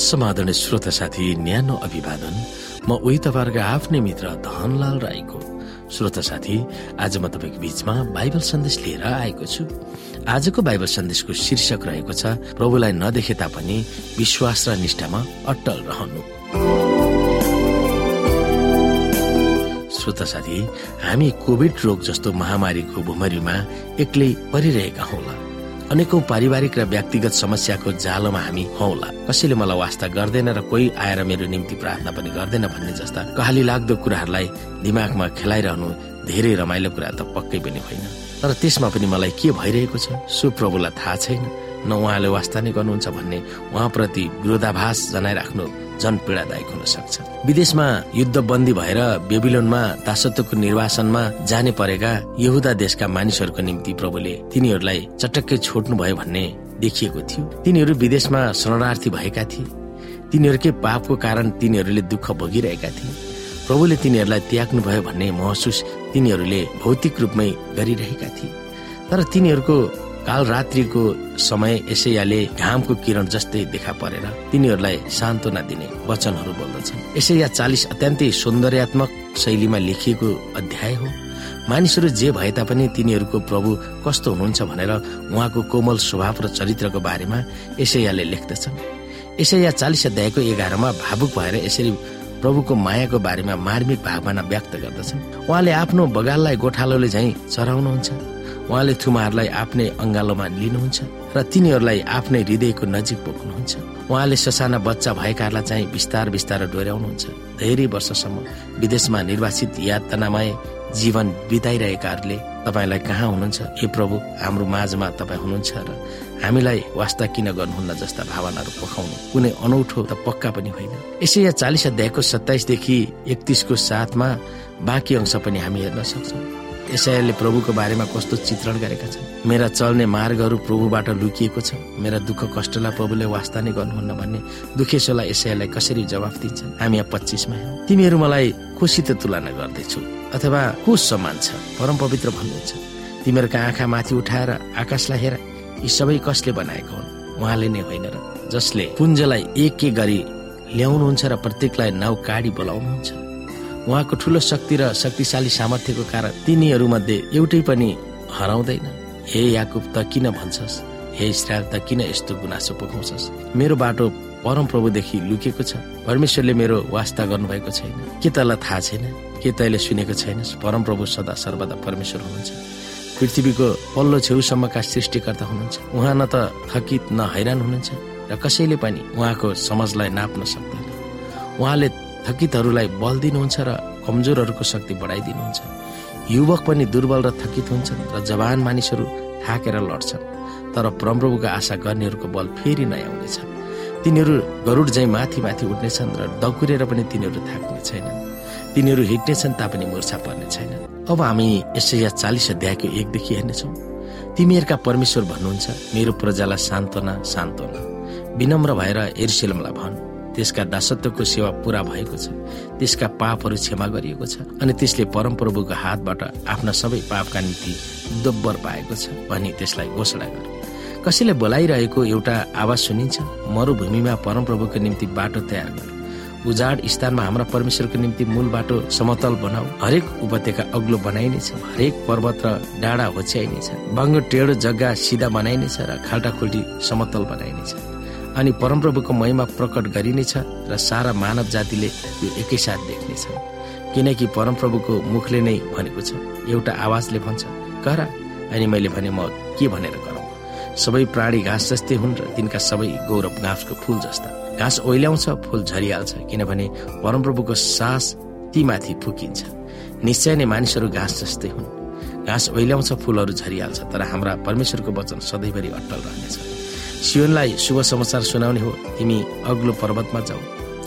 समाधान श्रोता साथी न्यानो अभिवादन। म उही तपाईँहरूको आफ्नै मित्र धनलाल राईको। श्रोता साथी आज म तपाईँको बीचमा बाइबल सन्देश लिएर आएको छु। आजको बाइबल सन्देशको शीर्षक रहेको छ प्रभुलाई नदेखे तापनि विश्वास र निष्ठामा अट्टल रहनु। श्रोता साथी हामी कोभिड रोग जस्तो महामारीको भुमरीमा एक्लै परिरहेका हौला। अनेकौं पारिवारिक र व्यक्तिगत समस्याको जालोमा हामी हौला। कसैले मलाई वास्ता गर्दैन र कोही आएर मेरो निम्ति प्रार्थना पनि गर्दैन भन्ने जस्ता कहाली लाग्दो कुराहरूलाई दिमागमा खेलाइरहनु धेरै रमाइलो कुरा त पक्कै पनि होइन। तर त्यसमा पनि मलाई के भइरहेको छ सो प्रभुलाई थाहा छैन। न उहाँले वास्ता नै गर्नुहुन्छ भन्ने उहाँप्रति विरोधाभास जनाइराख्नु झन पीड़ादायक हुन सक्छ। विदेशमा युद्ध बन्दी भएर बेबिलोनमा दासत्वको निर्वासनमा जाने परेका यहुदा देशका मानिसहरूको निम्ति प्रभुले तिनीहरूलाई चटक्कै छोड्नु भयो भन्ने देखिएको थियो। तिनीहरू विदेशमा शरणार्थी भएका थिए। तिनीहरूकै पापको कारण तिनीहरूले दुःख भोगिरहेका थिए। प्रभुले तिनीहरूलाई त्याग्नु भयो भन्ने महसुस तिनीहरूले भौतिक रूपमै गरिरहेका थिए। तर तिनीहरूको काल रात्रिको समय यसैयाले घामको किरण जस्तै देखा परेर तिनीहरूलाई सान्त्वना दिने वचनहरू बोल्दछन्। यसैया चालिस अत्यन्तै सौन्दर्यात्मक शैलीमा लेखिएको अध्याय हो। मानिसहरू जे भए तापनि तिनीहरूको प्रभु कस्तो हुनुहुन्छ भनेर उहाँको कोमल स्वभाव र चरित्रको बारेमा यसैयाले लेख्दछन्। यसैया चालिस अध्यायको एघारमा भावुक भएर यसरी प्रभुको मायाको बारेमा मार्मिक भावना व्यक्त गर्दछन्। उहाँले आफ्नो बगाललाई गोठालोले झैँ चराउनुहुन्छ। उहाँले थुमाहरूलाई आफ्नै अङ्गालोमा लिनुहुन्छ र तिनीहरूलाई आफ्नै हृदयको नजिक बोक्नुहुन्छ। उहाँले ससाना बच्चा भएकाहरूलाई चाहिँ बिस्तार बिस्तार डोर्याउनुहुन्छ। धेरै वर्षसम्म विदेशमा निर्वासित यातनामय जीवन बिताइरहेकाहरूले तपाईँलाई कहाँ हुनुहुन्छ? हे प्रभु हाम्रो माझमा तपाईँ हुनुहुन्छ र हामीलाई वास्ता किन गर्नुहुन्न जस्ता भावनाहरू पोखाउनु? कुनै अनौठो त पक्का पनि होइन। यसै या चालिस अध्यायको सत्ताइसदेखि एकतिसको साथमा बाँकी अंश पनि हामी हेर्न सक्छौँ। यसैले प्रभुको बारेमा कस्तो चित्रण गरेका छन्? मेरा चल्ने मार्गहरू प्रभुबाट लुकिएको छ मेरा दुःख कष्टलाई प्रभुले वास्ता नै गर्नुहुन्न भन्ने दुखेसोलाई यसैलाई कसरी जवाफ दिन्छन्? हामी यहाँ पच्चिसमा हौ। तिमीहरू मलाई खुसित तुलना गर्दैछौ अथवा को समान छ परम पवित्र भन्नुहुन्छ। तिमीहरूका आँखा माथि उठाएर आकाशलाई हेर यी सबै कसले बनाएको हुन्? उहाँले नै होइन र जसले पुञ्जलाई एक एक गरी ल्याउनुहुन्छ र प्रत्येकलाई नाउ काडी बोलाउनुहुन्छ। उहाँको ठुलो शक्ति र शक्तिशाली सामर्थ्यको कारण तिनीहरू मध्ये एउटै पनि हराउँदैन। हे याकुब त किन भन्छस्? हे इसरायल त किन यस्तो गुनासो पोखाउँछस् मेरो बाटो परम प्रभुदेखि लुकेको छ। परमेश्वरले मेरो वास्ता गर्नुभएको छैन। के तँलाई थाहा छैन? के तैले सुनेको छैनस्? परम प्रभु सदा सर्वदा परमेश्वर हुनुहुन्छ। पृथ्वीको पल्लो छेउसम्मका सृष्टिकर्ता हुनुहुन्छ। उहाँ न त थकित न हैरान हुनुहुन्छ। र कसैले पनि उहाँको समझलाई नाप्न सक्दैन। उहाँले थकितहरूलाई बल दिनुहुन्छ र कमजोरहरूको शक्ति बढाइदिनुहुन्छ युवक पनि दुर्बल र थकित हुन्छन् र जवान मानिसहरू थाकेर लड्छन्। तर परमप्रभुको आशा गर्नेहरूको बल फेरि नयाँ हुनेछ तिनीहरू गरुड झै माथि माथि उठ्नेछन् र दगुरेर पनि तिनीहरू थाक्ने छैनन्। तिनीहरू हिँड्नेछन् तापनि मुर्छा पर्ने छैनन्। अब हामी यसै चालिस अध्यायको एकदेखि हेर्नेछौँ। तिमीहरूका परमेश्वर भन्नुहुन्छ मेरो प्रजालाई सान्त्वना सान्त्वना। विनम्र भएर एर्सेलमलाई भन्। त्यसका दासत्वको सेवा पूरा भएको छ। त्यसका पापहरू क्षमा गरिएको छ अनि त्यसले परमप्रभुको हातबाट आफ्ना सबै पापका निम्ति दोब्बर पाएको छ भनी त्यसलाई घोषणा गर कसैले बोलाइरहेको एउटा आवाज सुनिन्छ मरुभूमिमा परमप्रभुको निम्ति बाटो तयार गर। उजाड स्थानमा हाम्रा परमेश्वरको निम्ति मूल बाटो समतल बनाऊ। हरेक उपत्यका अग्लो बनाइनेछ हरेक पर्वत र डाँडा होच्याइनेछ बङ्ग टेढो जग्गा सिधा बनाइनेछ र खाल्टा खुल्टी समतल बनाइनेछ। अनि परमप्रभुको महिमा प्रकट गरिनेछ र सारा मानव जातिले यो एकैसाथ देख्नेछ। किनकि परमप्रभुको मुखले नै भनेको छ एउटा आवाजले भन्छ गर अनि मैले भने म के भनेर गरौँ? सबै प्राणी घाँस जस्तै हुन् र तिनका सबै गौरव घाँसको फुल जस्ता। घाँस ओइल्याउँछ फुल झरिहाल्छ किनभने परमप्रभुको सास तीमाथि फुकिन्छ। निश्चय नै मानिसहरू घाँस जस्तै हुन्। घाँस ओइल्याउँछ फुलहरू झरिहाल्छ तर हाम्रा परमेश्वरको वचन सधैँभरि अट्टल रहनेछ। सियोनलाई शुभ समाचार सुनाउने हो। तिमी अग्लो पर्वतमा जाऊ।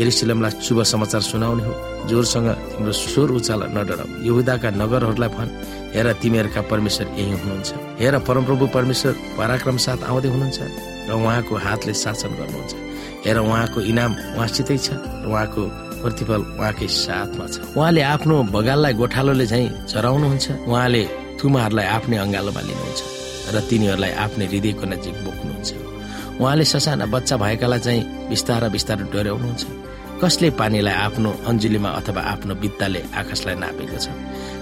एरिसिलमलाई शुभ समाचार सुनाउने हो। जोरसँग तिम्रो स्वर उचाल नडराउ यहुदाका नगरहरूलाई भन्। हेर तिमीहरूका परमेश्वर यही हुनुहुन्छ। हेर परमप्रभु परमेश्वर पराक्रम साथ आउँदै हुनुहुन्छ र उहाँको हातले शासन गर्नुहुन्छ। हेर उहाँको इनाम उहाँसितै छ र उहाँको प्रतिफल उहाँकै साथमा छ। उहाँले आफ्नो बगाललाई गोठालोले झैँ चराउनुहुन्छ। उहाँले थुमाहरूलाई आफ्नै अङ्गालोमा लिनुहुन्छ र तिनीहरूलाई आफ्नै हृदयको नजिक बोक्नुहुन्छ। उहाँले ससाना बच्चा भएकालाई चाहिँ बिस्तार बिस्तारै डोर्याउनुहुन्छ। कसले पानीलाई आफ्नो अन्जुलीमा अथवा आफ्नो बित्ताले आकाशलाई नापेको छ?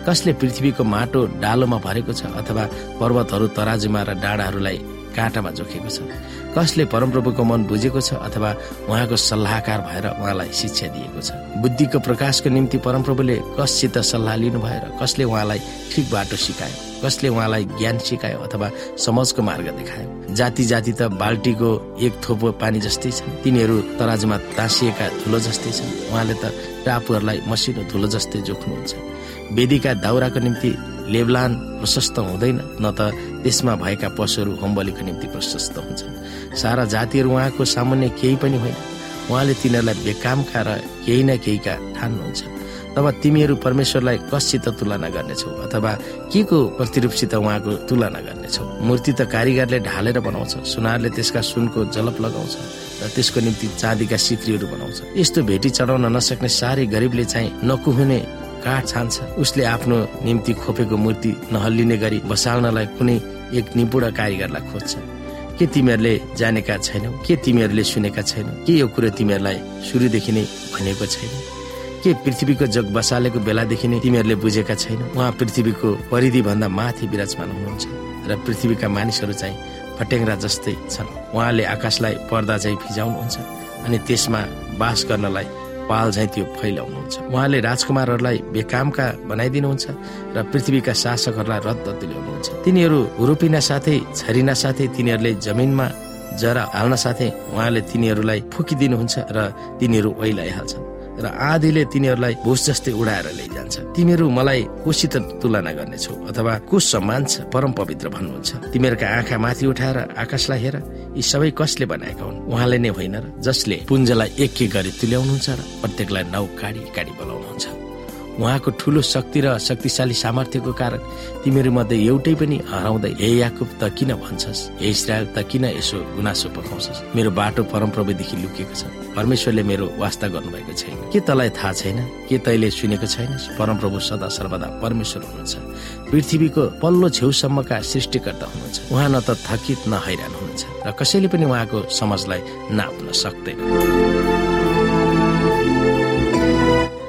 कसले पृथ्वीको माटो डालोमा भरेको छ अथवा पर्वतहरू तराजुमा र डाँडाहरूलाई काँटामा जोखेको छ? कसले परमप्रभुको मन बुझेको छ अथवा उहाँको सल्लाहकार भएर उहाँलाई शिक्षा दिएको छ? बुद्धिको प्रकाशको निम्ति परमप्रभुले कससित सल्लाह लिनु भएर कसले उहाँलाई ठिक बाटो सिकायो? कसले उहाँलाई ज्ञान सिकायो अथवा समाजको मार्ग देखायो? जाति जाति त बाल्टीको एक थोपो पानी जस्तै छन्। तिनीहरू तराजुमा तासिएका धुलो जस्तै छन्। उहाँले त टापुहरूलाई मसिनो धुलो जस्तै जोख्नुहुन्छ। वेदीका दाउराको निम्ति लेबलान प्रशस्त हुँदैन न त त्यसमा भएका पशुहरू होमबलीको निम्ति प्रशस्त हुन्छन्। सारा जातिहरू उहाँको सामान्य केही पनि होइन। उहाँले तिनीहरूलाई बेकामका र केही न केहीका ठान्नुहुन्छ। तब तिमीहरू परमेश्वरलाई कससित तुलना गर्नेछौ अथवा के को प्रतिरूपसित उहाँको तुलना गर्नेछौ? मूर्ति त कारिगरले ढालेर बनाउँछ सुनारले त्यसका सुनको जलप लगाउँछ र त्यसको निम्ति चाँदीका सित्रीहरू बनाउँछ। यस्तो भेटी चढाउन नसक्ने साह्रै गरिबले चाहिँ नकुहुने काठ छान्छ। उसले आफ्नो निम्ति खोपेको मूर्ति नहल्लिने गरी बसाल्नलाई कुनै एक निपुण कारिगरलाई खोज्छ। के तिमीहरूले जानेका छैनौ? के तिमीहरूले सुनेका छैनौ? के यो कुरो तिमीहरूलाई सुरुदेखि नै भनेको छैन? के पृथ्वीको जग बसालेको बेलादेखि नै तिमीहरूले बुझेका छैनौ? उहाँ पृथ्वीको परिधि भन्दा माथि विराजमान हुनुहुन्छ र पृथ्वीका मानिसहरू चाहिँ फटेङ्ग्रा जस्तै छन्। उहाँले आकाशलाई पर्दा चाहिँ फिजाउनुहुन्छ अनि त्यसमा बास गर्नलाई पाल झैँ त्यो फैलाउनुहुन्छ। उहाँले राजकुमारहरूलाई बेकामका बनाइदिनुहुन्छ र पृथ्वीका शासकहरूलाई रद्द तुल्याउनुहुन्छ। तिनीहरू रोपिन साथै छरिन साथै तिनीहरूले जमिनमा जरा हाल्न साथै उहाँले तिनीहरूलाई फुकिदिनुहुन्छ र तिनीहरू ओइलाइहाल्छन्। र आधीले तिनीहरूलाई भुस जस्तै उडाएर लैजान्छ। तिमीहरू मलाई कोसित तुलना गर्नेछौ अथवा को सम्मान छ परम पवित्र भन्नुहुन्छ। तिमीहरूका आँखा माथि उठाएर आकाशलाई हेर यी सबै कसले बनाएका हुन्? उहाँले नै होइन र जसले पुञ्जलाई एक एक गरी तुल्याउनुहुन्छ र प्रत्येकलाई नौ काडी काडी बोलाउनुहुन्छ। उहाँको ठुलो शक्ति र शक्तिशाली सामर्थ्यको कारण तिमीहरू मध्ये एउटै पनि हराउँदै हे याकुब त किन भन्छस्? हे इसरायल त किन यसो गुनासो पकाउँछस् मेरो बाटो परमप्रभुदेखि लुकेको छ। परमेश्वरले मेरो वास्ता गर्नुभएको छैन। के तँलाई थाहा छैन? के तैले सुनेको छैनस्? परमप्रभु सदा सर्वदा परमेश्वर हुनुहुन्छ। पृथ्वीको पल्लो छेउसम्मका सृष्टिकर्ता हुनुहुन्छ। उहाँ न त थकित न हैरान हुनुहुन्छ। र कसैले पनि उहाँको समझलाई नाप्न सक्दैन।